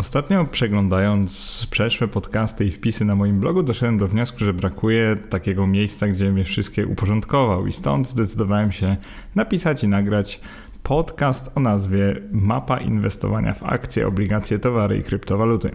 Ostatnio przeglądając przeszłe podcasty i wpisy na moim blogu, doszedłem do wniosku, że brakuje takiego miejsca, gdzie mnie wszystkie uporządkował, i stąd zdecydowałem się napisać i nagrać podcast o nazwie Mapa inwestowania w akcje, obligacje, towary i kryptowaluty.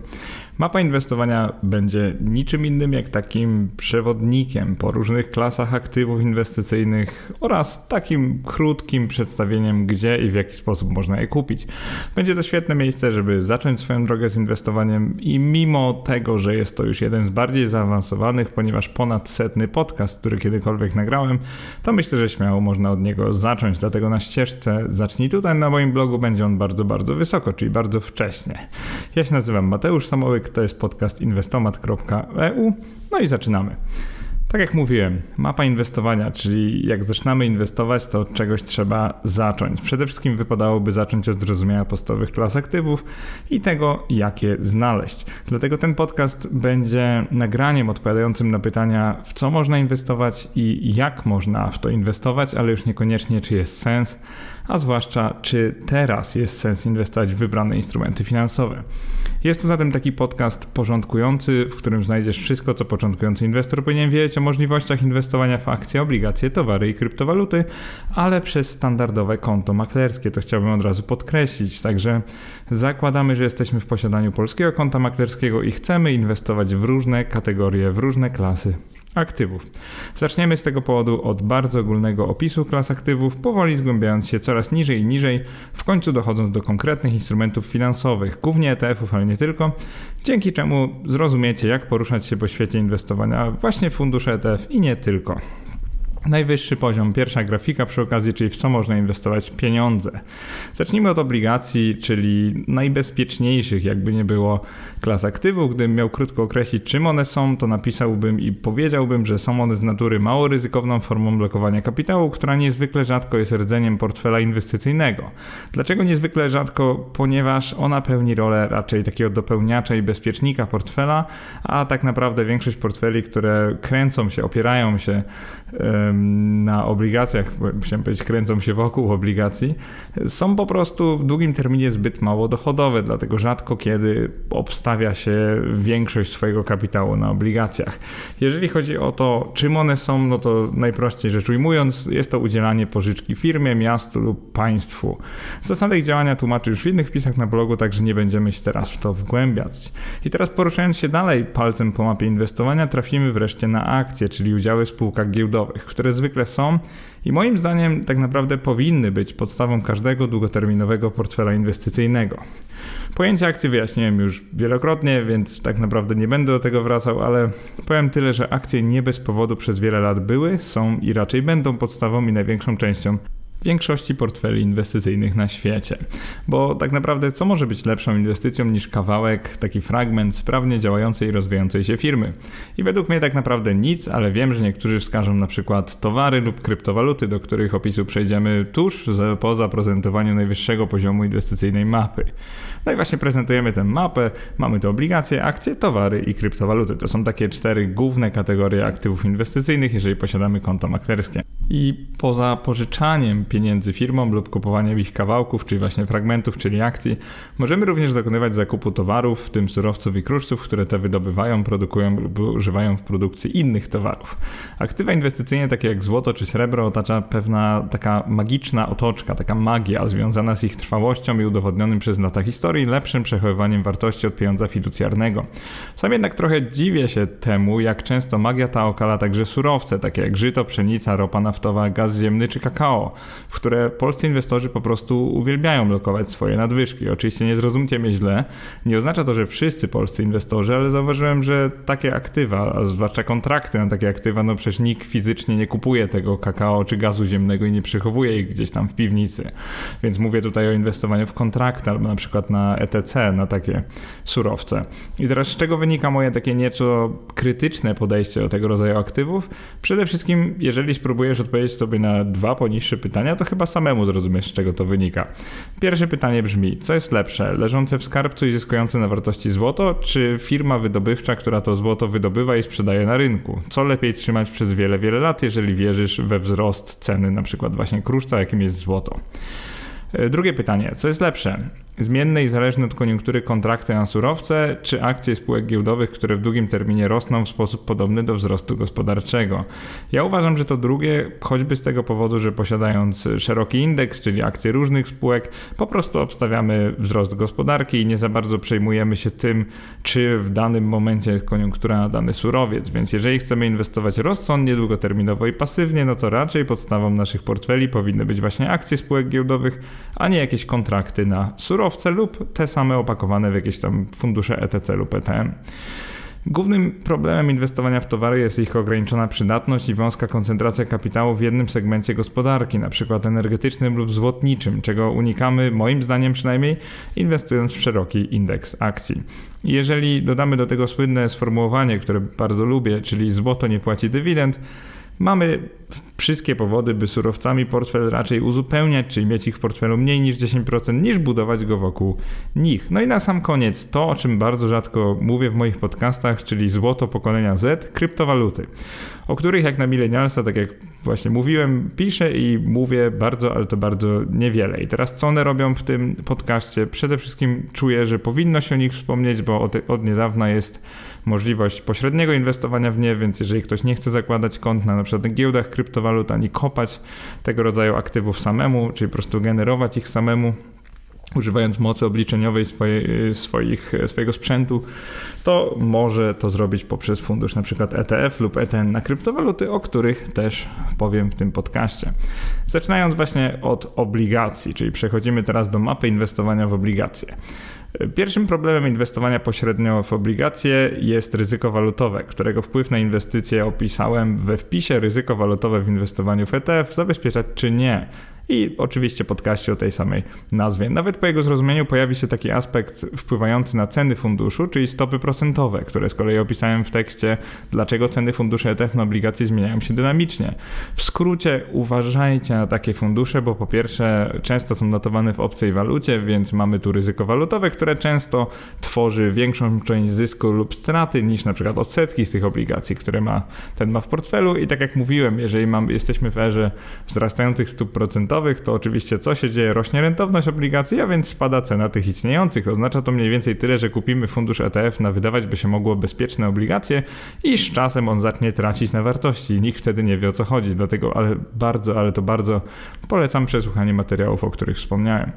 Mapa inwestowania będzie niczym innym jak takim przewodnikiem po różnych klasach aktywów inwestycyjnych oraz takim krótkim przedstawieniem, gdzie i w jaki sposób można je kupić. Będzie to świetne miejsce, żeby zacząć swoją drogę z inwestowaniem i mimo tego, że jest to już jeden z bardziej zaawansowanych, ponieważ ponad setny podcast, który kiedykolwiek nagrałem, to myślę, że śmiało można od niego zacząć. Dlatego na ścieżce zacznij tutaj na moim blogu będzie on bardzo, bardzo wysoko, czyli bardzo wcześnie. Ja się nazywam Mateusz Samołyk, to jest podcast inwestomat.eu. No i zaczynamy. Tak jak mówiłem, mapa inwestowania, czyli jak zaczynamy inwestować, to od czegoś trzeba zacząć. Przede wszystkim wypadałoby zacząć od zrozumienia podstawowych klas aktywów i tego, jakie znaleźć. Dlatego ten podcast będzie nagraniem odpowiadającym na pytania, w co można inwestować i jak można w to inwestować, ale już niekoniecznie, czy jest sens, a zwłaszcza, czy teraz jest sens inwestować w wybrane instrumenty finansowe. Jest to zatem taki podcast porządkujący, w którym znajdziesz wszystko, co początkujący inwestor powinien wiedzieć o możliwościach inwestowania w akcje, obligacje, towary i kryptowaluty, ale przez standardowe konto maklerskie. To chciałbym od razu podkreślić. Także zakładamy, że jesteśmy w posiadaniu polskiego konta maklerskiego i chcemy inwestować w różne kategorie, w różne klasy aktywów. Zaczniemy z tego powodu od bardzo ogólnego opisu klas aktywów, powoli zgłębiając się coraz niżej i niżej, w końcu dochodząc do konkretnych instrumentów finansowych, głównie ETF-ów, ale nie tylko, dzięki czemu zrozumiecie, jak poruszać się po świecie inwestowania właśnie w fundusze ETF i nie tylko. Najwyższy poziom, pierwsza grafika przy okazji, czyli w co można inwestować pieniądze. Zacznijmy od obligacji, czyli najbezpieczniejszych, jakby nie było, klas aktywów. Gdybym miał krótko określić, czym one są, to napisałbym i powiedziałbym, że są one z natury mało ryzykowną formą blokowania kapitału, która niezwykle rzadko jest rdzeniem portfela inwestycyjnego. Dlaczego niezwykle rzadko? Ponieważ ona pełni rolę raczej takiego dopełniacza i bezpiecznika portfela, a tak naprawdę większość portfeli, które kręcą się, opierają się, na obligacjach, chciałem powiedzieć, kręcą się wokół obligacji, są po prostu w długim terminie zbyt mało dochodowe, dlatego rzadko kiedy obstawia się większość swojego kapitału na obligacjach. Jeżeli chodzi o to, czym one są, no to najprościej rzecz ujmując, jest to udzielanie pożyczki firmie, miastu lub państwu. Zasady ich działania tłumaczy już w innych wpisach na blogu, także nie będziemy się teraz w to wgłębiać. I teraz poruszając się dalej palcem po mapie inwestowania, trafimy wreszcie na akcje, czyli udziały w spółkach giełdowych, które zwykle są i moim zdaniem tak naprawdę powinny być podstawą każdego długoterminowego portfela inwestycyjnego. Pojęcie akcji wyjaśniłem już wielokrotnie, więc tak naprawdę nie będę do tego wracał, ale powiem tyle, że akcje nie bez powodu przez wiele lat były, są i raczej będą podstawą i największą częścią większości portfeli inwestycyjnych na świecie. Bo tak naprawdę co może być lepszą inwestycją niż kawałek, taki fragment sprawnie działającej i rozwijającej się firmy? I według mnie tak naprawdę nic, ale wiem, że niektórzy wskażą na przykład towary lub kryptowaluty, do których opisu przejdziemy tuż po zaprezentowaniu najwyższego poziomu inwestycyjnej mapy. No i właśnie prezentujemy tę mapę, mamy tu obligacje, akcje, towary i kryptowaluty. To są takie cztery główne kategorie aktywów inwestycyjnych, jeżeli posiadamy konto maklerskie. I poza pożyczaniem pieniędzy firmom lub kupowaniem ich kawałków, czyli właśnie fragmentów, czyli akcji, możemy również dokonywać zakupu towarów, w tym surowców i kruszców, które te wydobywają, produkują lub używają w produkcji innych towarów. Aktywa inwestycyjne takie jak złoto czy srebro otacza pewna taka magiczna otoczka, taka magia związana z ich trwałością i udowodnionym przez lata historii lepszym przechowywaniem wartości od pieniądza fiducjarnego. Sam jednak trochę dziwię się temu, jak często magia ta okala także surowce, takie jak żyto, pszenica, ropa naftowa, gaz ziemny czy kakao w które polscy inwestorzy po prostu uwielbiają lokować swoje nadwyżki. Oczywiście nie zrozumcie mnie źle, nie oznacza to, że wszyscy polscy inwestorzy, ale zauważyłem, że takie aktywa, a zwłaszcza kontrakty na takie aktywa, no przecież nikt fizycznie nie kupuje tego kakao czy gazu ziemnego i nie przechowuje ich gdzieś tam w piwnicy. Więc mówię tutaj o inwestowaniu w kontrakty albo na przykład na ETC, na takie surowce. I teraz z czego wynika moje takie nieco krytyczne podejście do tego rodzaju aktywów? Przede wszystkim, jeżeli spróbujesz odpowiedzieć sobie na dwa poniższe pytania, to chyba samemu zrozumiesz, z czego to wynika. Pierwsze pytanie brzmi: co jest lepsze, leżące w skarbcu i zyskujące na wartości złoto, czy firma wydobywcza, która to złoto wydobywa i sprzedaje na rynku? Co lepiej trzymać przez wiele, wiele lat, jeżeli wierzysz we wzrost ceny, na przykład właśnie kruszca, jakim jest złoto? E, drugie pytanie, co jest lepsze? Zmienne i zależne od koniunktury kontrakty na surowce, czy akcje spółek giełdowych, które w długim terminie rosną w sposób podobny do wzrostu gospodarczego. Ja uważam, że to drugie, choćby z tego powodu, że posiadając szeroki indeks, czyli akcje różnych spółek, po prostu obstawiamy wzrost gospodarki i nie za bardzo przejmujemy się tym, czy w danym momencie jest koniunktura na dany surowiec. Więc jeżeli chcemy inwestować rozsądnie, długoterminowo i pasywnie, no to raczej podstawą naszych portfeli powinny być właśnie akcje spółek giełdowych, a nie jakieś kontrakty na surowce lub te same opakowane w jakieś tam fundusze ETC lub ETM. Głównym problemem inwestowania w towary jest ich ograniczona przydatność i wąska koncentracja kapitału w jednym segmencie gospodarki, np. energetycznym lub złotniczym, czego unikamy, moim zdaniem przynajmniej, inwestując w szeroki indeks akcji. Jeżeli dodamy do tego słynne sformułowanie, które bardzo lubię, czyli złoto nie płaci dywidend, mamy wszystkie powody, by surowcami portfel raczej uzupełniać, czyli mieć ich w portfelu mniej niż 10%, niż budować go wokół nich. No i na sam koniec to, o czym bardzo rzadko mówię w moich podcastach, czyli złoto pokolenia Z, kryptowaluty, o których jak na milenialsa, tak jak właśnie mówiłem, piszę i mówię bardzo, ale to bardzo niewiele. I teraz co one robią w tym podcaście? Przede wszystkim czuję, że powinno się o nich wspomnieć, bo od, od niedawna jest możliwość pośredniego inwestowania w nie, więc jeżeli ktoś nie chce zakładać kont na np. giełdach kryptowalut, ani kopać tego rodzaju aktywów samemu, czyli po prostu generować ich samemu, używając mocy obliczeniowej swojej, swoich, swojego sprzętu, to może to zrobić poprzez fundusz np. ETF lub ETN na kryptowaluty, o których też powiem w tym podcaście. Zaczynając właśnie od obligacji, czyli przechodzimy teraz do mapy inwestowania w obligacje. Pierwszym problemem inwestowania pośrednio w obligacje jest ryzyko walutowe, którego wpływ na inwestycje opisałem we wpisie ryzyko walutowe w inwestowaniu w ETF, zabezpieczać czy nie i oczywiście podcaście o tej samej nazwie. Nawet po jego zrozumieniu pojawi się taki aspekt wpływający na ceny funduszu, czyli stopy procentowe, które z kolei opisałem w tekście, dlaczego ceny funduszy ETF na obligacje zmieniają się dynamicznie. W skrócie uważajcie na takie fundusze, bo po pierwsze często są notowane w obcej walucie, więc mamy tu ryzyko walutowe, które często tworzy większą część zysku lub straty niż na przykład odsetki z tych obligacji, które ma ten ma w portfelu i tak jak mówiłem, jeżeli mam, jesteśmy w erze wzrastających stóp procentowych, to oczywiście co się dzieje? Rośnie rentowność obligacji, a więc spada cena tych istniejących. Oznacza to mniej więcej tyle, że kupimy fundusz ETF na wydawać by się mogło bezpieczne obligacje i z czasem on zacznie tracić na wartości. Nikt wtedy nie wie o co chodzi, dlatego ale bardzo, ale to bardzo polecam przesłuchanie materiałów, o których wspomniałem.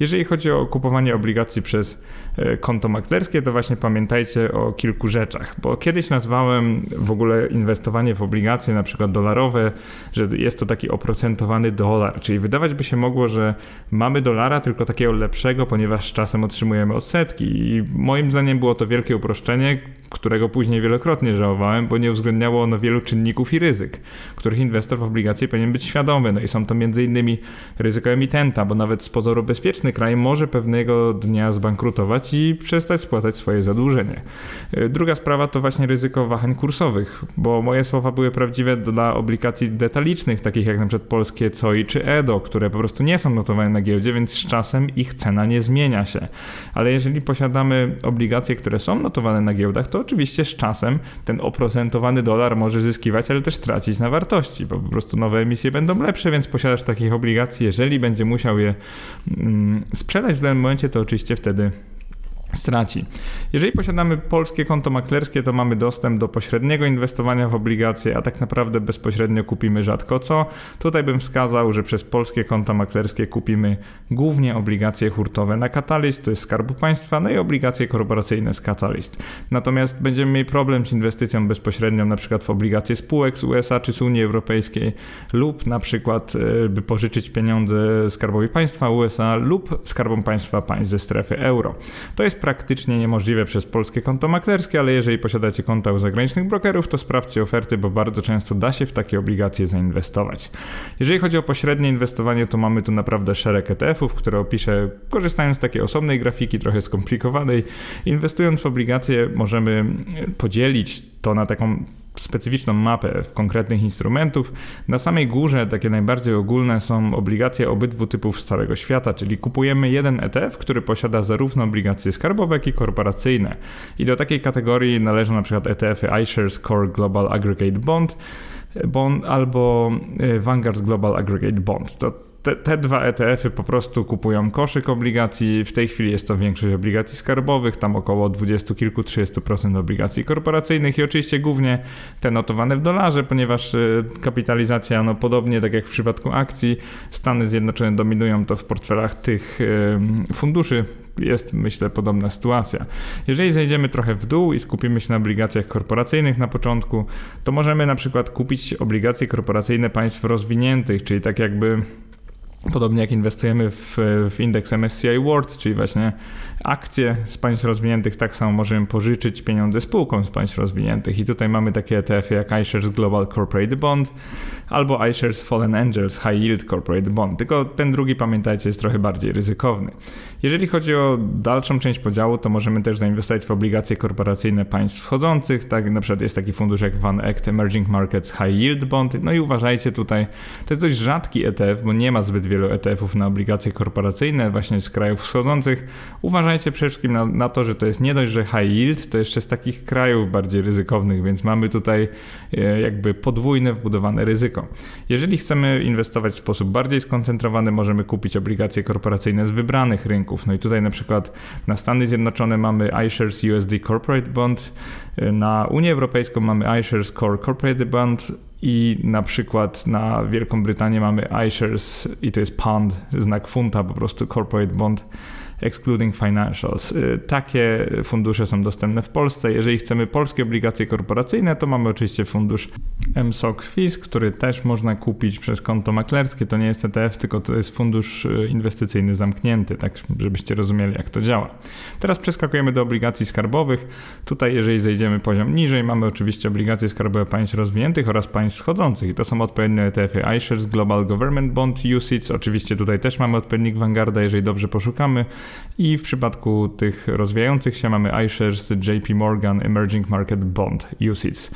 Jeżeli chodzi o kupowanie obligacji przez e, konto maklerskie, to właśnie pamiętajcie o kilku rzeczach, bo kiedyś nazwałem w ogóle inwestowanie w obligacje, na przykład dolarowe, że jest to taki oprocentowany dolar, czyli wydawać by się mogło, że mamy dolara tylko takiego lepszego, ponieważ czasem otrzymujemy odsetki. I moim zdaniem było to wielkie uproszczenie, którego później wielokrotnie żałowałem, bo nie uwzględniało ono wielu czynników i ryzyk, których inwestor w obligacje powinien być świadomy. No i są to m.in. ryzyko emitenta, bo nawet z pozoru bezpieczny kraj może pewnego dnia zbankrutować i przestać spłacać swoje zadłużenie. E, druga sprawa to właśnie ryzyko wahań kursowych, bo moje słowa były prawdziwe dla obligacji detalicznych, takich jak np. polskie COI czy EDO, które po prostu nie są notowane na giełdzie, więc z czasem ich cena nie zmienia się. Ale jeżeli posiadamy obligacje, które są notowane na giełdach, to oczywiście z czasem ten oprocentowany dolar może zyskiwać, ale też tracić na wartości, bo po prostu nowe emisje będą lepsze, więc posiadasz takich obligacji, jeżeli będzie musiał je mm, sprzedać w danym momencie, to oczywiście wtedy straci. Jeżeli posiadamy polskie konto maklerskie, to mamy dostęp do pośredniego inwestowania w obligacje, a tak naprawdę bezpośrednio kupimy rzadko co. Tutaj bym wskazał, że przez polskie konta maklerskie kupimy głównie obligacje hurtowe na Catalyst, Skarbu Państwa, no i obligacje korporacyjne z Catalyst. Natomiast będziemy mieli problem z inwestycją bezpośrednią na przykład w obligacje spółek z USA czy z Unii Europejskiej lub na przykład e, by pożyczyć pieniądze Skarbowi Państwa USA lub Skarbom Państwa państw ze strefy euro. To jest praktycznie niemożliwe przez polskie konto maklerskie, ale jeżeli posiadacie konta u zagranicznych brokerów, to sprawdźcie oferty, bo bardzo często da się w takie obligacje zainwestować. Jeżeli chodzi o pośrednie inwestowanie, to mamy tu naprawdę szereg ETF-ów, które opiszę korzystając z takiej osobnej grafiki, trochę skomplikowanej. Inwestując w obligacje możemy podzielić to na taką specyficzną mapę konkretnych instrumentów. Na samej górze takie najbardziej ogólne są obligacje obydwu typów z całego świata, czyli kupujemy jeden ETF, który posiada zarówno obligacje skarbowe, jak i korporacyjne. I do takiej kategorii należą na przykład ETF-y iShares Core Global Aggregate Bond, bond albo e, Vanguard Global Aggregate Bond. To te, te dwa ETF-y po prostu kupują koszyk obligacji. W tej chwili jest to większość obligacji skarbowych, tam około 20 kilku, 30% obligacji korporacyjnych i oczywiście głównie te notowane w dolarze, ponieważ y, kapitalizacja, no podobnie tak jak w przypadku akcji, Stany Zjednoczone dominują to w portfelach tych funduszy. Jest, myślę, podobna sytuacja. Jeżeli zejdziemy trochę w dół i skupimy się na obligacjach korporacyjnych na początku, to możemy na przykład kupić obligacje korporacyjne państw rozwiniętych, czyli tak jakby Podobnie jak inwestujemy w, w indeks MSCI World, czyli właśnie akcje z państw rozwiniętych, tak samo możemy pożyczyć pieniądze spółkom z państw rozwiniętych. I tutaj mamy takie ETF-y jak iShares Global Corporate Bond albo iShares Fallen Angels High Yield Corporate Bond. Tylko ten drugi, pamiętajcie, jest trochę bardziej ryzykowny. Jeżeli chodzi o dalszą część podziału, to możemy też zainwestować w obligacje korporacyjne państw wchodzących. Tak, na przykład jest taki fundusz jak Van Eck Emerging Markets High Yield Bond. No i uważajcie tutaj, to jest dość rzadki ETF, bo nie ma zbyt wielu ETF-ów na obligacje korporacyjne właśnie z krajów wschodzących. Uważajcie przede wszystkim na, na, to, że to jest nie dość, że high yield, to jeszcze z takich krajów bardziej ryzykownych, więc mamy tutaj e, jakby podwójne wbudowane ryzyko. Jeżeli chcemy inwestować w sposób bardziej skoncentrowany, możemy kupić obligacje korporacyjne z wybranych rynków. No i tutaj na przykład na Stany Zjednoczone mamy iShares USD Corporate Bond, e, na Unię Europejską mamy iShares Core Corporate Bond, i na przykład na Wielką Brytanię mamy iShares i to jest pound, znak funta, po prostu corporate bond excluding financials. Y, takie fundusze są dostępne w Polsce. Jeżeli chcemy polskie obligacje korporacyjne, to mamy oczywiście fundusz MSOC FIS, który też można kupić przez konto maklerskie. To nie jest ETF, tylko to jest fundusz y, inwestycyjny zamknięty, tak żebyście rozumieli, jak to działa. Teraz przeskakujemy do obligacji skarbowych. Tutaj, jeżeli zejdziemy poziom niżej, mamy oczywiście obligacje skarbowe państw rozwiniętych oraz państw schodzących. I to są odpowiednie ETF-y iShares Global Government Bond UCITS. Oczywiście tutaj też mamy odpowiednik Vanguarda, jeżeli dobrze poszukamy. I w przypadku tych rozwijających się mamy iShares JP Morgan Emerging Market Bond UCITS.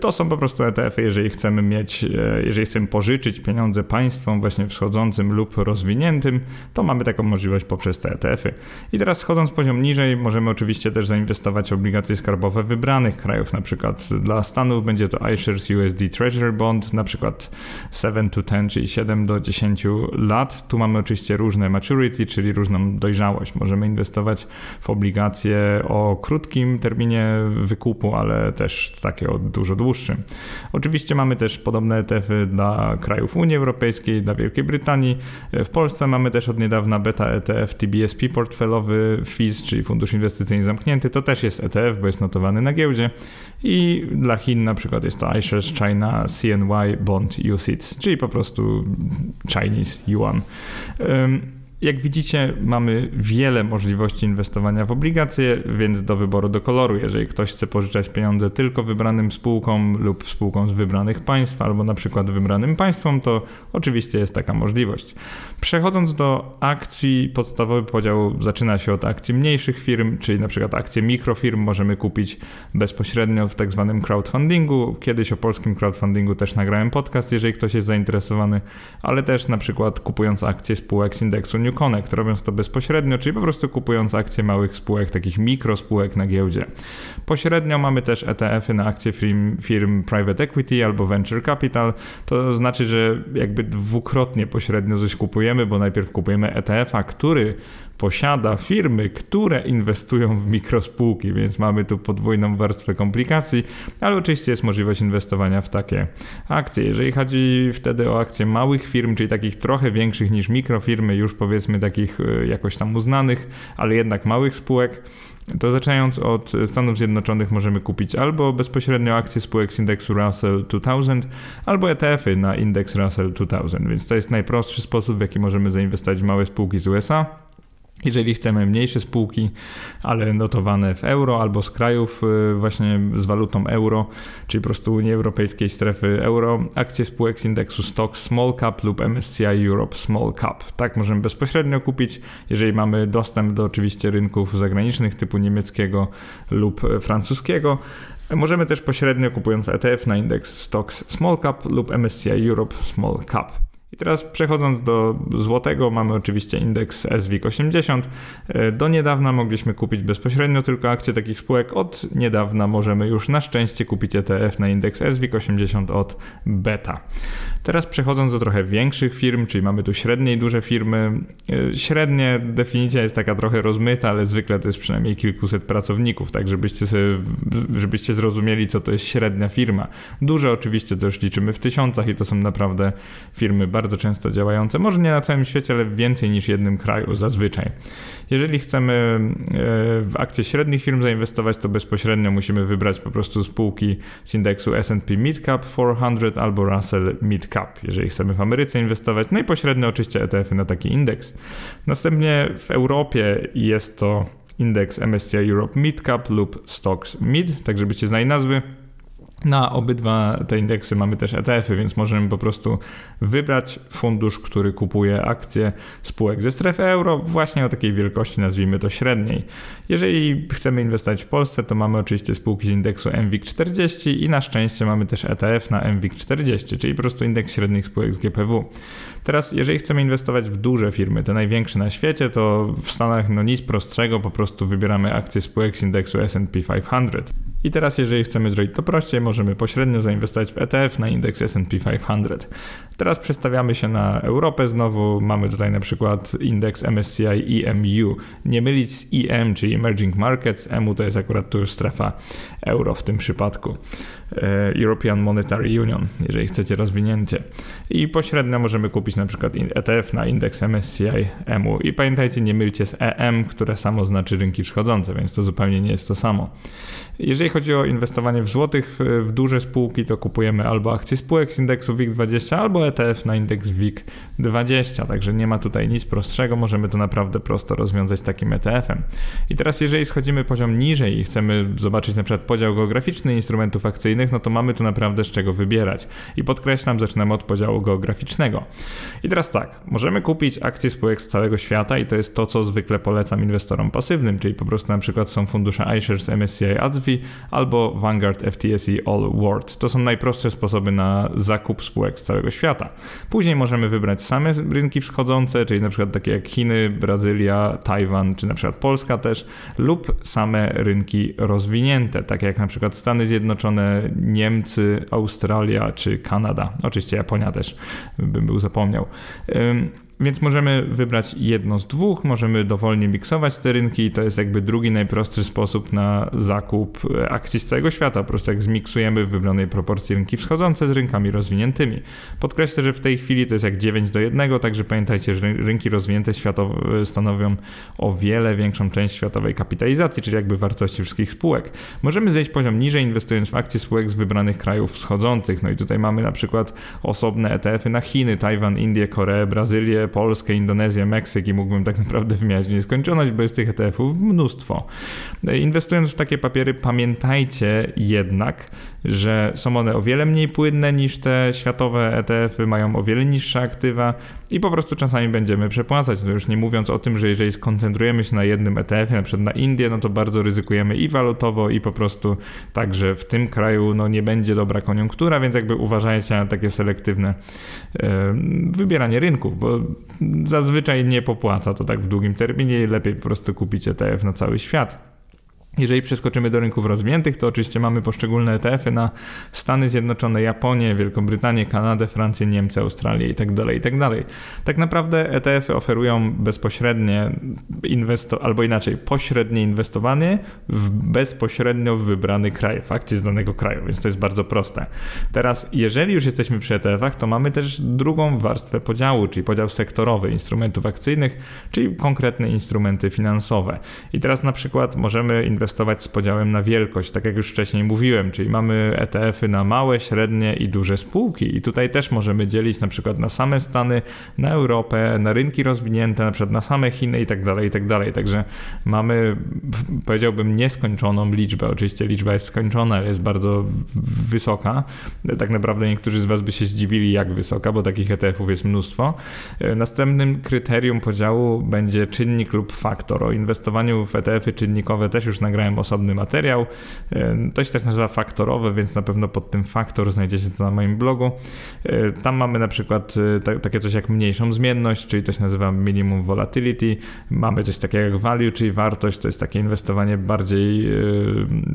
To są po prostu ETF-y, jeżeli chcemy mieć, e, jeżeli chcemy pożyczyć pieniądze państwom właśnie wschodzącym lub rozwiniętym, to mamy taką możliwość poprzez te ETF-y. I teraz schodząc poziom niżej, możemy oczywiście też zainwestować w obligacje skarbowe wybranych krajów, na przykład dla Stanów będzie to iShares USD Treasury Bond, na przykład 7 to 10, czyli 7 do 10 lat. Tu mamy oczywiście różne maturity, czyli różną dojrzałość. Możemy inwestować w obligacje o krótkim terminie wykupu, ale też takie o dużo dużo dłuższym. Oczywiście mamy też podobne ETF-y dla krajów Unii Europejskiej, dla Wielkiej Brytanii. W Polsce mamy też od niedawna beta ETF TBSP portfelowy FIS, czyli Fundusz Inwestycyjny Zamknięty. To też jest ETF, bo jest notowany na giełdzie. I dla Chin na przykład jest to iShares China CNY Bond UCITS, czyli po prostu Chinese Yuan. Jak widzicie, mamy wiele możliwości inwestowania w obligacje, więc do wyboru do koloru. Jeżeli ktoś chce pożyczać pieniądze tylko wybranym spółkom lub spółkom z wybranych państw, albo na przykład wybranym państwom, to oczywiście jest taka możliwość. Przechodząc do akcji, podstawowy podział zaczyna się od akcji mniejszych firm, czyli na przykład akcje mikrofirm możemy kupić bezpośrednio w tak zwanym crowdfundingu. Kiedyś o polskim crowdfundingu też nagrałem podcast, jeżeli ktoś jest zainteresowany, ale też na przykład kupując akcje spółek z indeksu New Connect, robiąc to bezpośrednio, czyli po prostu kupując akcje małych spółek, takich mikrospółek na giełdzie. Pośrednio mamy też ETF-y na akcje firm, firm private equity albo venture capital. To znaczy, że jakby dwukrotnie pośrednio coś kupujemy, bo najpierw kupujemy ETF-a, który posiada firmy, które inwestują w mikrospółki, więc mamy tu podwójną warstwę komplikacji, ale oczywiście jest możliwość inwestowania w takie akcje. Jeżeli chodzi wtedy o akcje małych firm, czyli takich trochę większych niż mikrofirmy, już powiedzmy takich e, jakoś tam uznanych, ale jednak małych spółek, to zaczynając od Stanów Zjednoczonych możemy kupić albo bezpośrednio akcje spółek z indeksu Russell 2000, albo ETF-y na indeks Russell 2000, więc to jest najprostszy sposób, w jaki możemy zainwestować w małe spółki z USA. Jeżeli chcemy mniejsze spółki, ale notowane w euro albo z krajów y, właśnie z walutą euro, czyli po prostu Unii Europejskiej strefy euro, akcje spółek z indeksu Stock Small Cap lub MSCI Europe Small Cap. Tak możemy bezpośrednio kupić, jeżeli mamy dostęp do oczywiście rynków zagranicznych typu niemieckiego lub francuskiego. Możemy też pośrednio kupując ETF na indeks Stocks Small Cap lub MSCI Europe Small Cap. I teraz przechodząc do złotego, mamy oczywiście indeks SWIG 80. E, do niedawna mogliśmy kupić bezpośrednio tylko akcje takich spółek. Od niedawna możemy już na szczęście kupić ETF na indeks SWIG 80 od Beta. Teraz przechodząc do trochę większych firm, czyli mamy tu średnie i duże firmy. E, średnie definicja jest taka trochę rozmyta, ale zwykle to jest przynajmniej kilkuset pracowników, tak żebyście, sobie, żebyście zrozumieli, co to jest średnia firma. Duże oczywiście też liczymy w tysiącach i to są naprawdę firmy bardzo często działające, może nie na całym świecie, ale więcej niż jednym kraju zazwyczaj. Jeżeli chcemy e, w akcje średnich firm zainwestować, to bezpośrednio musimy wybrać po prostu spółki z indeksu S&P Midcap 400 albo Russell Midcap, jeżeli chcemy w Ameryce inwestować, no i pośrednio oczywiście ETF-y na taki indeks. Następnie w Europie jest to indeks MSCI Europe Midcap lub Stocks Mid, tak żebyście znali nazwy. Na obydwa te indeksy mamy też ETF-y, więc możemy po prostu wybrać fundusz, który kupuje akcje spółek ze strefy euro, właśnie o takiej wielkości, nazwijmy to średniej. Jeżeli chcemy inwestować w Polsce, to mamy oczywiście spółki z indeksu MWIG 40 i na szczęście mamy też ETF na MWIG 40, czyli po prostu indeks średnich spółek z GPW. Teraz, jeżeli chcemy inwestować w duże firmy, te największe na świecie, to w Stanach no nic prostszego, po prostu wybieramy akcje spółek z indeksu S&P 500. I teraz, jeżeli chcemy zrobić to prościej, możemy pośrednio zainwestować w ETF na indeks SP 500. Teraz przestawiamy się na Europę znowu. Mamy tutaj na przykład indeks MSCI EMU. Nie mylić z EM, czyli Emerging Markets. EMU to jest akurat tu już strefa euro w tym przypadku. E, European Monetary Union, jeżeli chcecie rozwinięcie. I pośrednio możemy kupić na przykład ETF na indeks MSCI EMU. I pamiętajcie, nie mylcie z EM, które samo znaczy rynki wschodzące, więc to zupełnie nie jest to samo. Jeżeli chodzi o inwestowanie w złotych w duże spółki, to kupujemy albo akcje spółek z indeksu WIG20, albo ETF na indeks WIG20, także nie ma tutaj nic prostszego, możemy to naprawdę prosto rozwiązać takim ETF-em. I teraz jeżeli schodzimy poziom niżej i chcemy zobaczyć na przykład podział geograficzny instrumentów akcyjnych, no to mamy tu naprawdę z czego wybierać. I podkreślam, zaczynamy od podziału geograficznego. I teraz tak, możemy kupić akcje spółek z całego świata i to jest to, co zwykle polecam inwestorom pasywnym, czyli po prostu na przykład są fundusze iShares MSCI ADSV albo Vanguard FTSE All World. To są najprostsze sposoby na zakup spółek z całego świata. Później możemy wybrać same rynki wschodzące, czyli na przykład takie jak Chiny, Brazylia, Tajwan, czy na przykład Polska też, lub same rynki rozwinięte, takie jak na przykład Stany Zjednoczone, Niemcy, Australia czy Kanada. Oczywiście Japonia też bym był zapomniał. Więc możemy wybrać jedno z dwóch, możemy dowolnie miksować te rynki i to jest jakby drugi najprostszy sposób na zakup e, akcji z całego świata. Po prostu jak zmiksujemy w wybranej proporcji rynki wschodzące z rynkami rozwiniętymi. Podkreślę, że w tej chwili to jest jak 9 do 1, także pamiętajcie, że rynki rozwinięte światowe stanowią o wiele większą część światowej kapitalizacji, czyli jakby wartości wszystkich spółek. Możemy zejść poziom niżej, inwestując w akcje spółek z wybranych krajów wschodzących. No i tutaj mamy na przykład osobne ETF-y na Chiny, Tajwan, Indię, Koreę, Brazylię, Polskę, Indonezję, Meksyk i mógłbym tak naprawdę wymieniać w nieskończoność, bo jest tych ETF-ów mnóstwo. Inwestując w takie papiery, pamiętajcie jednak, że są one o wiele mniej płynne niż te światowe ETF-y, mają o wiele niższe aktywa i po prostu czasami będziemy przepłacać. No już nie mówiąc o tym, że jeżeli skoncentrujemy się na jednym ETF-ie, na przykład na Indię, no to bardzo ryzykujemy i walutowo, i po prostu tak, że w tym kraju no nie będzie dobra koniunktura, więc jakby uważajcie na takie selektywne wybieranie rynków, bo zazwyczaj nie popłaca to tak w długim terminie i lepiej po prostu kupić ETF na cały świat. Jeżeli przeskoczymy do rynków rozwiniętych, to oczywiście mamy poszczególne ETF-y na Stany Zjednoczone, Japonię, Wielką Brytanię, Kanadę, Francję, Niemcy, Australię itd. Tak itd. Tak, tak naprawdę ETF-y oferują bezpośrednie inwesto albo inaczej pośrednie inwestowanie w bezpośrednio wybrany kraj, w akcje z danego kraju, więc to jest bardzo proste. Teraz, jeżeli już jesteśmy przy ETF-ach, to mamy też drugą warstwę podziału, czyli podział sektorowy instrumentów akcyjnych, czyli konkretne instrumenty finansowe. I teraz na przykład możemy inwestować inwestować z podziałem na wielkość, tak jak już wcześniej mówiłem, czyli mamy ETF-y na małe, średnie i duże spółki i tutaj też możemy dzielić na przykład na same Stany, na Europę, na rynki rozwinięte, na przykład na same Chiny i tak dalej, i tak dalej. Także mamy, powiedziałbym, nieskończoną liczbę. Oczywiście liczba jest skończona, ale jest bardzo wysoka. Tak naprawdę niektórzy z Was by się zdziwili, jak wysoka, bo takich ETF-ów jest mnóstwo. Następnym kryterium podziału będzie czynnik lub faktor. O inwestowaniu w ETF-y czynnikowe też już na nagrałem osobny materiał. To się też nazywa faktorowe, więc na pewno pod tym faktor znajdziecie to na moim blogu. Tam mamy na przykład takie coś jak mniejszą zmienność, czyli to się nazywa minimum volatility. Mamy coś takiego jak value, czyli wartość, to jest takie inwestowanie bardziej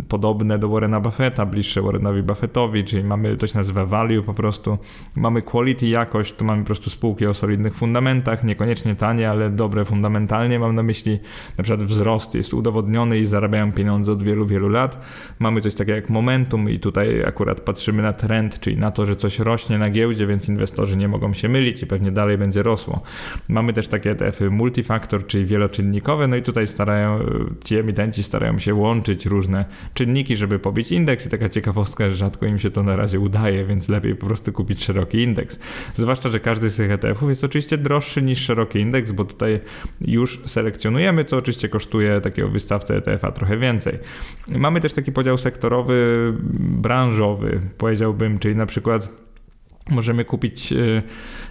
podobne do Warrena Buffetta, bliższe Warrenowi Buffettowi, czyli mamy, to się nazywa value po prostu. Mamy quality, jakość, tu mamy po prostu spółki o solidnych fundamentach, niekoniecznie tanie, ale dobre fundamentalnie. Mam na myśli na przykład wzrost jest udowodniony i zarabiają pieniądze od wielu, wielu lat. Mamy coś takiego jak momentum i tutaj akurat patrzymy na trend, czyli na to, że coś rośnie na giełdzie, więc inwestorzy nie mogą się mylić i pewnie dalej będzie rosło. Mamy też takie ETF-y multifaktor, czyli wieloczynnikowe, no i tutaj starają, ci emitenci starają się łączyć różne czynniki, żeby pobić indeks i taka ciekawostka, że rzadko im się to na razie udaje, więc lepiej po prostu kupić szeroki indeks. Zwłaszcza, że każdy z tych ETF-ów jest oczywiście droższy niż szeroki indeks, bo tutaj już selekcjonujemy, co oczywiście kosztuje takiego wystawcę ETF-a trochę więcej. Mamy też taki podział sektorowy, branżowy, powiedziałbym, czyli na przykład Możemy kupić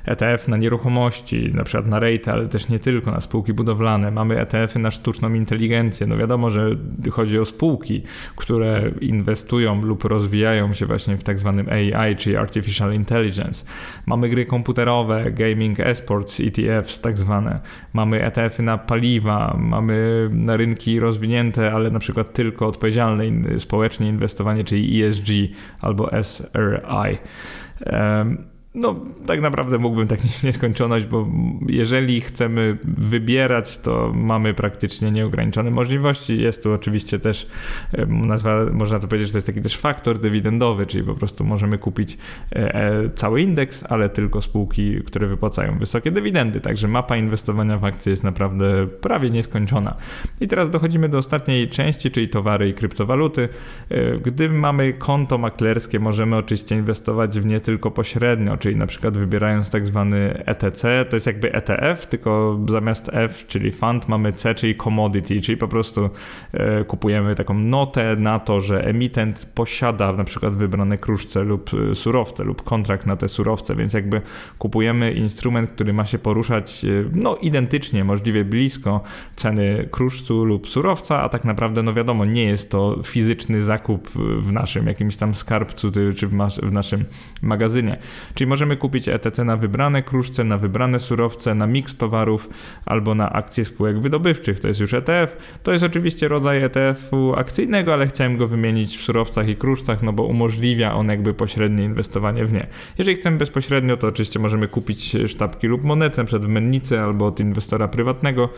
ETF y, na nieruchomości, na przykład na rate, ale też nie tylko, na spółki budowlane. Mamy ETF-y na sztuczną inteligencję. No wiadomo, że chodzi o spółki, które inwestują lub rozwijają się właśnie w tak zwanym AI, czyli Artificial Intelligence. Mamy gry komputerowe, gaming, esports, ETFs tak zwane. Mamy ETF-y na paliwa, mamy na rynki rozwinięte, ale na przykład tylko odpowiedzialne społecznie inwestowanie, czyli ESG albo SRI. Um, No, tak naprawdę mógłbym tak nieskończoność, bo jeżeli chcemy wybierać, to mamy praktycznie nieograniczone możliwości. Jest tu oczywiście też, nazwa, można to powiedzieć, że to jest taki też faktor dywidendowy, czyli po prostu możemy kupić e, e, cały indeks, ale tylko spółki, które wypłacają wysokie dywidendy. Także mapa inwestowania w akcje jest naprawdę prawie nieskończona. I teraz dochodzimy do ostatniej części, czyli towary i kryptowaluty. E, gdy mamy konto maklerskie, możemy oczywiście inwestować w nie tylko pośrednio, czyli na przykład wybierając tak zwany ETC, to jest jakby ETF, tylko zamiast F, czyli fund, mamy C, czyli commodity, czyli po prostu e, kupujemy taką notę na to, że emitent posiada na przykład wybrane kruszce lub e, surowce lub kontrakt na te surowce, więc jakby kupujemy instrument, który ma się poruszać e, no identycznie, możliwie blisko ceny kruszcu lub surowca, a tak naprawdę no wiadomo, nie jest to fizyczny zakup w naszym jakimś tam skarbcu czy w naszym magazynie. Czyli możemy kupić ETC na wybrane kruszce, na wybrane surowce, na miks towarów albo na akcje spółek wydobywczych. To jest już ETF. To jest oczywiście rodzaj ETF-u akcyjnego, ale chciałem go wymienić w surowcach i kruszcach, no bo umożliwia on jakby pośrednie inwestowanie w nie. Jeżeli chcemy bezpośrednio, to oczywiście możemy kupić sztabki lub monetę, przed w mennicy albo od inwestora prywatnego.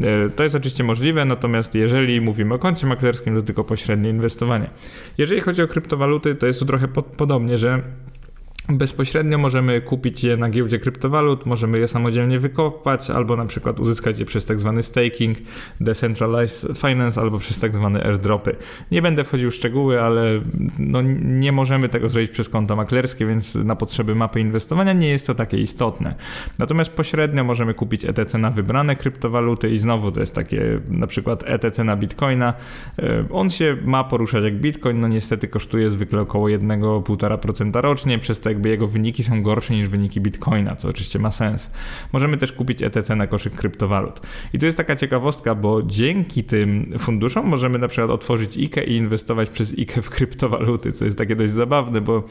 E, to jest oczywiście możliwe, natomiast jeżeli mówimy o koncie maklerskim, to tylko pośrednie inwestowanie. Jeżeli chodzi o kryptowaluty, to jest tu trochę pod, podobnie, że Bezpośrednio możemy kupić je na giełdzie kryptowalut, możemy je samodzielnie wykopać, albo na przykład uzyskać je przez tak zwany staking, decentralized finance, albo przez tak zwane airdropy. Nie będę wchodził w szczegóły, ale no nie możemy tego zrobić przez konto maklerskie, więc na potrzeby mapy inwestowania nie jest to takie istotne. Natomiast pośrednio możemy kupić ETC na wybrane kryptowaluty i znowu to jest takie na przykład ETC na bitcoina. E, on się ma poruszać jak bitcoin, no niestety kosztuje zwykle około 1,5% rocznie, przez te jakby jego wyniki są gorsze niż wyniki Bitcoina, co oczywiście ma sens. Możemy też kupić ETC na koszyk kryptowalut. I tu jest taka ciekawostka, bo dzięki tym funduszom możemy na przykład otworzyć IKE i inwestować przez IKE w kryptowaluty, co jest takie dość zabawne, bo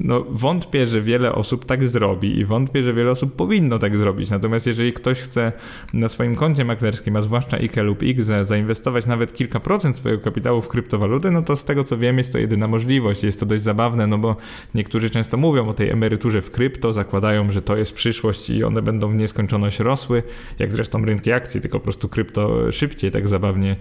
no, wątpię, że wiele osób tak zrobi i wątpię, że wiele osób powinno tak zrobić. Natomiast jeżeli ktoś chce na swoim koncie maklerskim, a zwłaszcza IKE lub IGZE, zainwestować nawet kilka procent swojego kapitału w kryptowaluty, no to z tego co wiem jest to jedyna możliwość. Jest to dość zabawne, no bo niektórzy często mówią, mówią o tej emeryturze w krypto, zakładają, że to jest przyszłość i one będą w nieskończoność rosły, jak zresztą rynki akcji, tylko po prostu krypto szybciej, tak zabawnie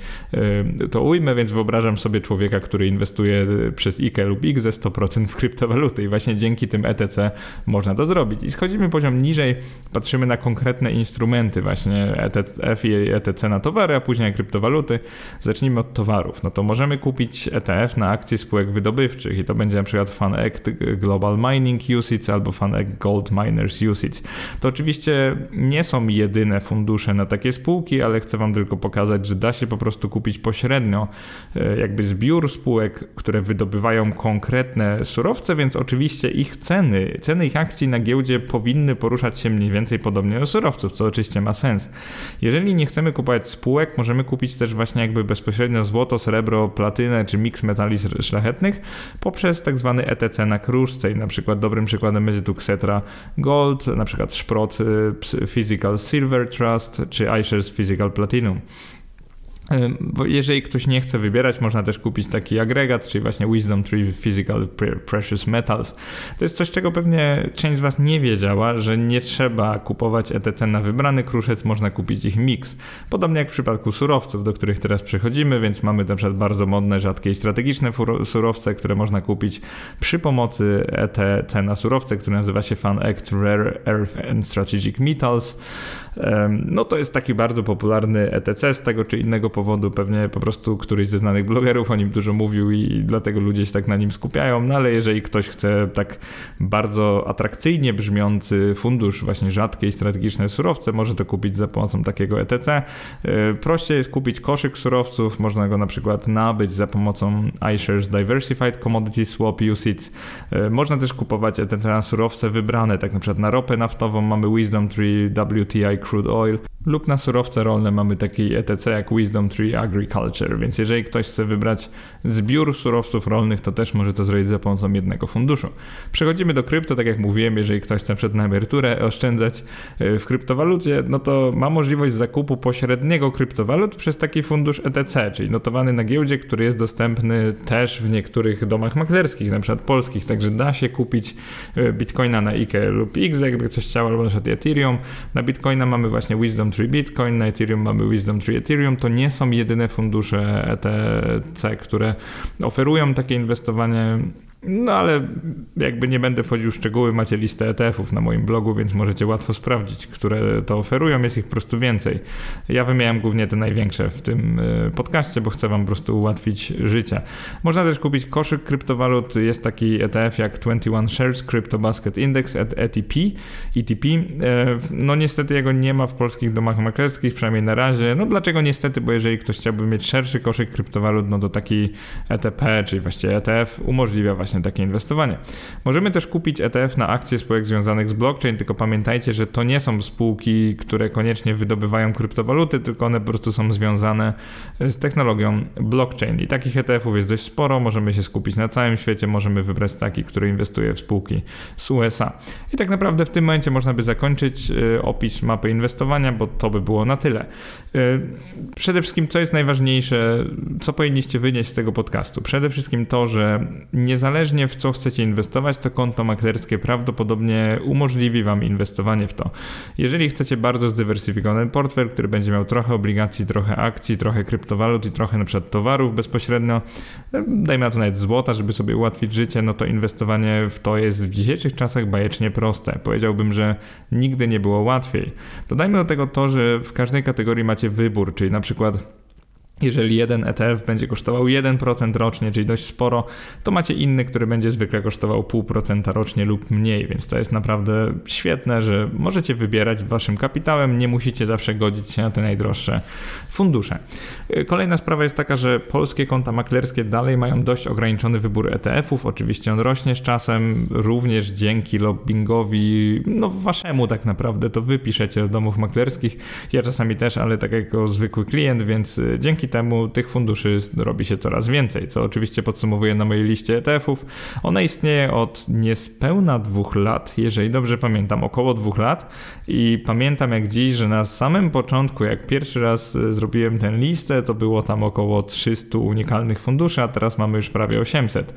y, to ujmę, więc wyobrażam sobie człowieka, który inwestuje przez IKE lub IGZE 100% w kryptowaluty i właśnie dzięki tym ETC można to zrobić. I schodzimy poziom niżej, patrzymy na konkretne instrumenty, właśnie ETF i ETC na towary, a później kryptowaluty. Zacznijmy od towarów. No to możemy kupić ETF na akcje spółek wydobywczych i to będzie na przykład FunEct Global Mining, Mining UCITS albo FANEC Gold Miners UCITS. To oczywiście nie są jedyne fundusze na takie spółki, ale chcę Wam tylko pokazać, że da się po prostu kupić pośrednio e, jakby zbiór spółek, które wydobywają konkretne surowce, więc oczywiście ich ceny, ceny ich akcji na giełdzie powinny poruszać się mniej więcej podobnie do surowców, co oczywiście ma sens. Jeżeli nie chcemy kupować spółek, możemy kupić też właśnie jakby bezpośrednio złoto, srebro, platynę czy miks metali szlachetnych poprzez tak zwany ETC na kruszce i na przykład dobrym przykładem będzie tu Xetra Gold, na przykład Sprott y, Physical Silver Trust czy iShares Physical Platinum. Jeżeli ktoś nie chce wybierać, można też kupić taki agregat, czyli właśnie Wisdom Tree Physical Precious Metals. To jest coś, czego pewnie część z Was nie wiedziała, że nie trzeba kupować ETC na wybrany kruszec, można kupić ich mix. Podobnie jak w przypadku surowców, do których teraz przechodzimy, więc mamy na przykład bardzo modne, rzadkie i strategiczne surowce, które można kupić przy pomocy ETC na surowce, który nazywa się Fan Act Rare Earth and Strategic Metals. No to jest taki bardzo popularny ETC z tego czy innego powodu, pewnie po prostu któryś ze znanych blogerów o nim dużo mówił i dlatego ludzie się tak na nim skupiają, no ale jeżeli ktoś chce tak bardzo atrakcyjnie brzmiący fundusz, właśnie rzadkie i strategiczne surowce, może to kupić za pomocą takiego ETC. E, prościej jest kupić koszyk surowców, można go na przykład nabyć za pomocą iShares Diversified Commodity Swap UCITS. E, można też kupować ETC na surowce wybrane, tak na przykład na ropę naftową mamy Wisdom Tree WTI crude oil lub na surowce rolne mamy taki ETC jak Wisdom Tree Agriculture, więc jeżeli ktoś chce wybrać zbiór surowców rolnych, to też może to zrobić za pomocą jednego funduszu. Przechodzimy do krypto, tak jak mówiłem, jeżeli ktoś chce przed na emeryturę oszczędzać e, w kryptowalucie, no to ma możliwość zakupu pośredniego kryptowalut przez taki fundusz ETC, czyli notowany na giełdzie, który jest dostępny też w niektórych domach maklerskich, na przykład polskich, także da się kupić e, bitcoina na IKE lub X, jakby ktoś chciał, albo na przykład Ethereum. Na bitcoina mamy właśnie Wisdom Tree Bitcoin, na Ethereum mamy Wisdom Tree Ethereum. To nie są jedyne fundusze ETC, które oferują takie inwestowanie no ale jakby nie będę wchodził w szczegóły, macie listę ETF-ów na moim blogu, więc możecie łatwo sprawdzić, które to oferują, jest ich po prostu więcej. Ja wymieniam głównie te największe w tym e, podcaście, bo chcę wam po prostu ułatwić życie. Można też kupić koszyk kryptowalut, jest taki ETF jak 21 Shares Crypto Basket Index ETP, ETP. E, no niestety jego nie ma w polskich domach maklerskich, przynajmniej na razie. No dlaczego niestety, bo jeżeli ktoś chciałby mieć szerszy koszyk kryptowalut, no to taki ETP, czyli właściwie ETF umożliwia właśnie właśnie takie inwestowanie. Możemy też kupić ETF na akcje spółek związanych z blockchain, tylko pamiętajcie, że to nie są spółki, które koniecznie wydobywają kryptowaluty, tylko one po prostu są związane z technologią blockchain. I takich ETF-ów jest dość sporo, możemy się skupić na całym świecie, możemy wybrać taki, który inwestuje w spółki z USA. I tak naprawdę w tym momencie można by zakończyć y, opis mapy inwestowania, bo to by było na tyle. Y, przede wszystkim, co jest najważniejsze, co powinniście wynieść z tego podcastu? Przede wszystkim to, że niezależnie niezależnie w co chcecie inwestować, to konto maklerskie prawdopodobnie umożliwi Wam inwestowanie w to. Jeżeli chcecie bardzo zdywersyfikowany portfel, który będzie miał trochę obligacji, trochę akcji, trochę kryptowalut i trochę na przykład towarów bezpośrednio, dajmy na to nawet złota, żeby sobie ułatwić życie, no to inwestowanie w to jest w dzisiejszych czasach bajecznie proste. Powiedziałbym, że nigdy nie było łatwiej. Dodajmy do tego to, że w każdej kategorii macie wybór, czyli na przykład jeżeli jeden ETF będzie kosztował 1% rocznie, czyli dość sporo, to macie inny, który będzie zwykle kosztował 0,5% rocznie lub mniej, więc to jest naprawdę świetne, że możecie wybierać waszym kapitałem, nie musicie zawsze godzić się na te najdroższe fundusze. Kolejna sprawa jest taka, że polskie konta maklerskie dalej mają dość ograniczony wybór ETF-ów, oczywiście on rośnie z czasem, również dzięki lobbyingowi, no waszemu tak naprawdę, to wy piszecie do domów maklerskich, ja czasami też, ale tak jako zwykły klient, więc dzięki temu tych funduszy robi się coraz więcej, co oczywiście podsumowuję na mojej liście ETF-ów. Ona istnieje od niespełna dwóch lat, jeżeli dobrze pamiętam, około dwóch lat i pamiętam jak dziś, że na samym początku, jak pierwszy raz e, zrobiłem tę listę, to było tam około 300 unikalnych funduszy, a teraz mamy już prawie 800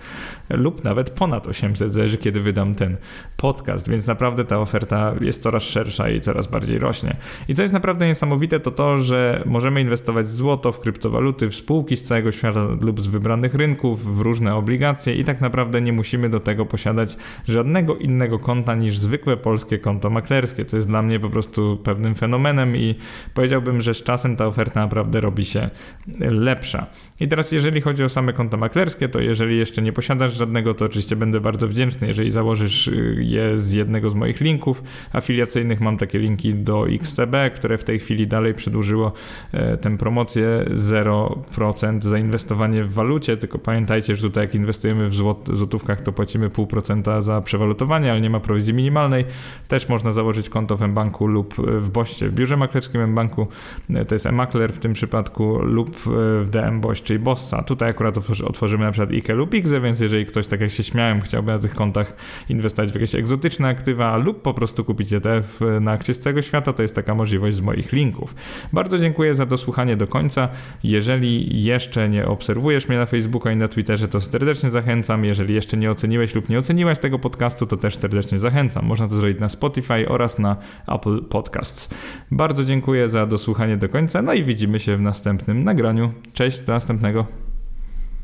lub nawet ponad 800, zależy kiedy wydam ten podcast, więc naprawdę ta oferta jest coraz szersza i coraz bardziej rośnie. I co jest naprawdę niesamowite, to to, że możemy inwestować w złoto, w kryptowaluty, kryptowaluty, w spółki z całego świata lub z wybranych rynków, w różne obligacje i tak naprawdę nie musimy do tego posiadać żadnego innego konta niż zwykłe polskie konto maklerskie, co jest dla mnie po prostu pewnym fenomenem i powiedziałbym, że z czasem ta oferta naprawdę robi się lepsza. I teraz jeżeli chodzi o same konta maklerskie, to jeżeli jeszcze nie posiadasz żadnego, to oczywiście będę bardzo wdzięczny, jeżeli założysz y, je z jednego z moich linków afiliacyjnych. Mam takie linki do XTB, które w tej chwili dalej przedłużyło e, tę promocję 0% zainwestowanie w walucie, tylko pamiętajcie, że tutaj jak inwestujemy w złot, złotówkach, to płacimy 0,5% za przewalutowanie, ale nie ma prowizji minimalnej. Też można założyć konto w mBanku lub w Boście, w biurze maklerskim mBanku, e, to jest eMakler w tym przypadku, lub w DM Boś, czyli Bossa. Tutaj akurat otworzymy na przykład IKE lub IGZE, więc jeżeli ktoś, tak jak się śmiałem, chciałby na tych kontach inwestować w jakieś egzotyczne aktywa lub po prostu kupić ETF na akcje z całego świata, to jest taka możliwość z moich linków. Bardzo dziękuję za dosłuchanie do końca. Jeżeli jeszcze nie obserwujesz mnie na Facebooku i na Twitterze, to serdecznie zachęcam. Jeżeli jeszcze nie oceniłeś lub nie oceniłaś tego podcastu, to też serdecznie zachęcam. Można to zrobić na Spotify oraz na Apple Podcasts. Bardzo dziękuję za dosłuchanie do końca, no i widzimy się w następnym nagraniu. Cześć, do następnego.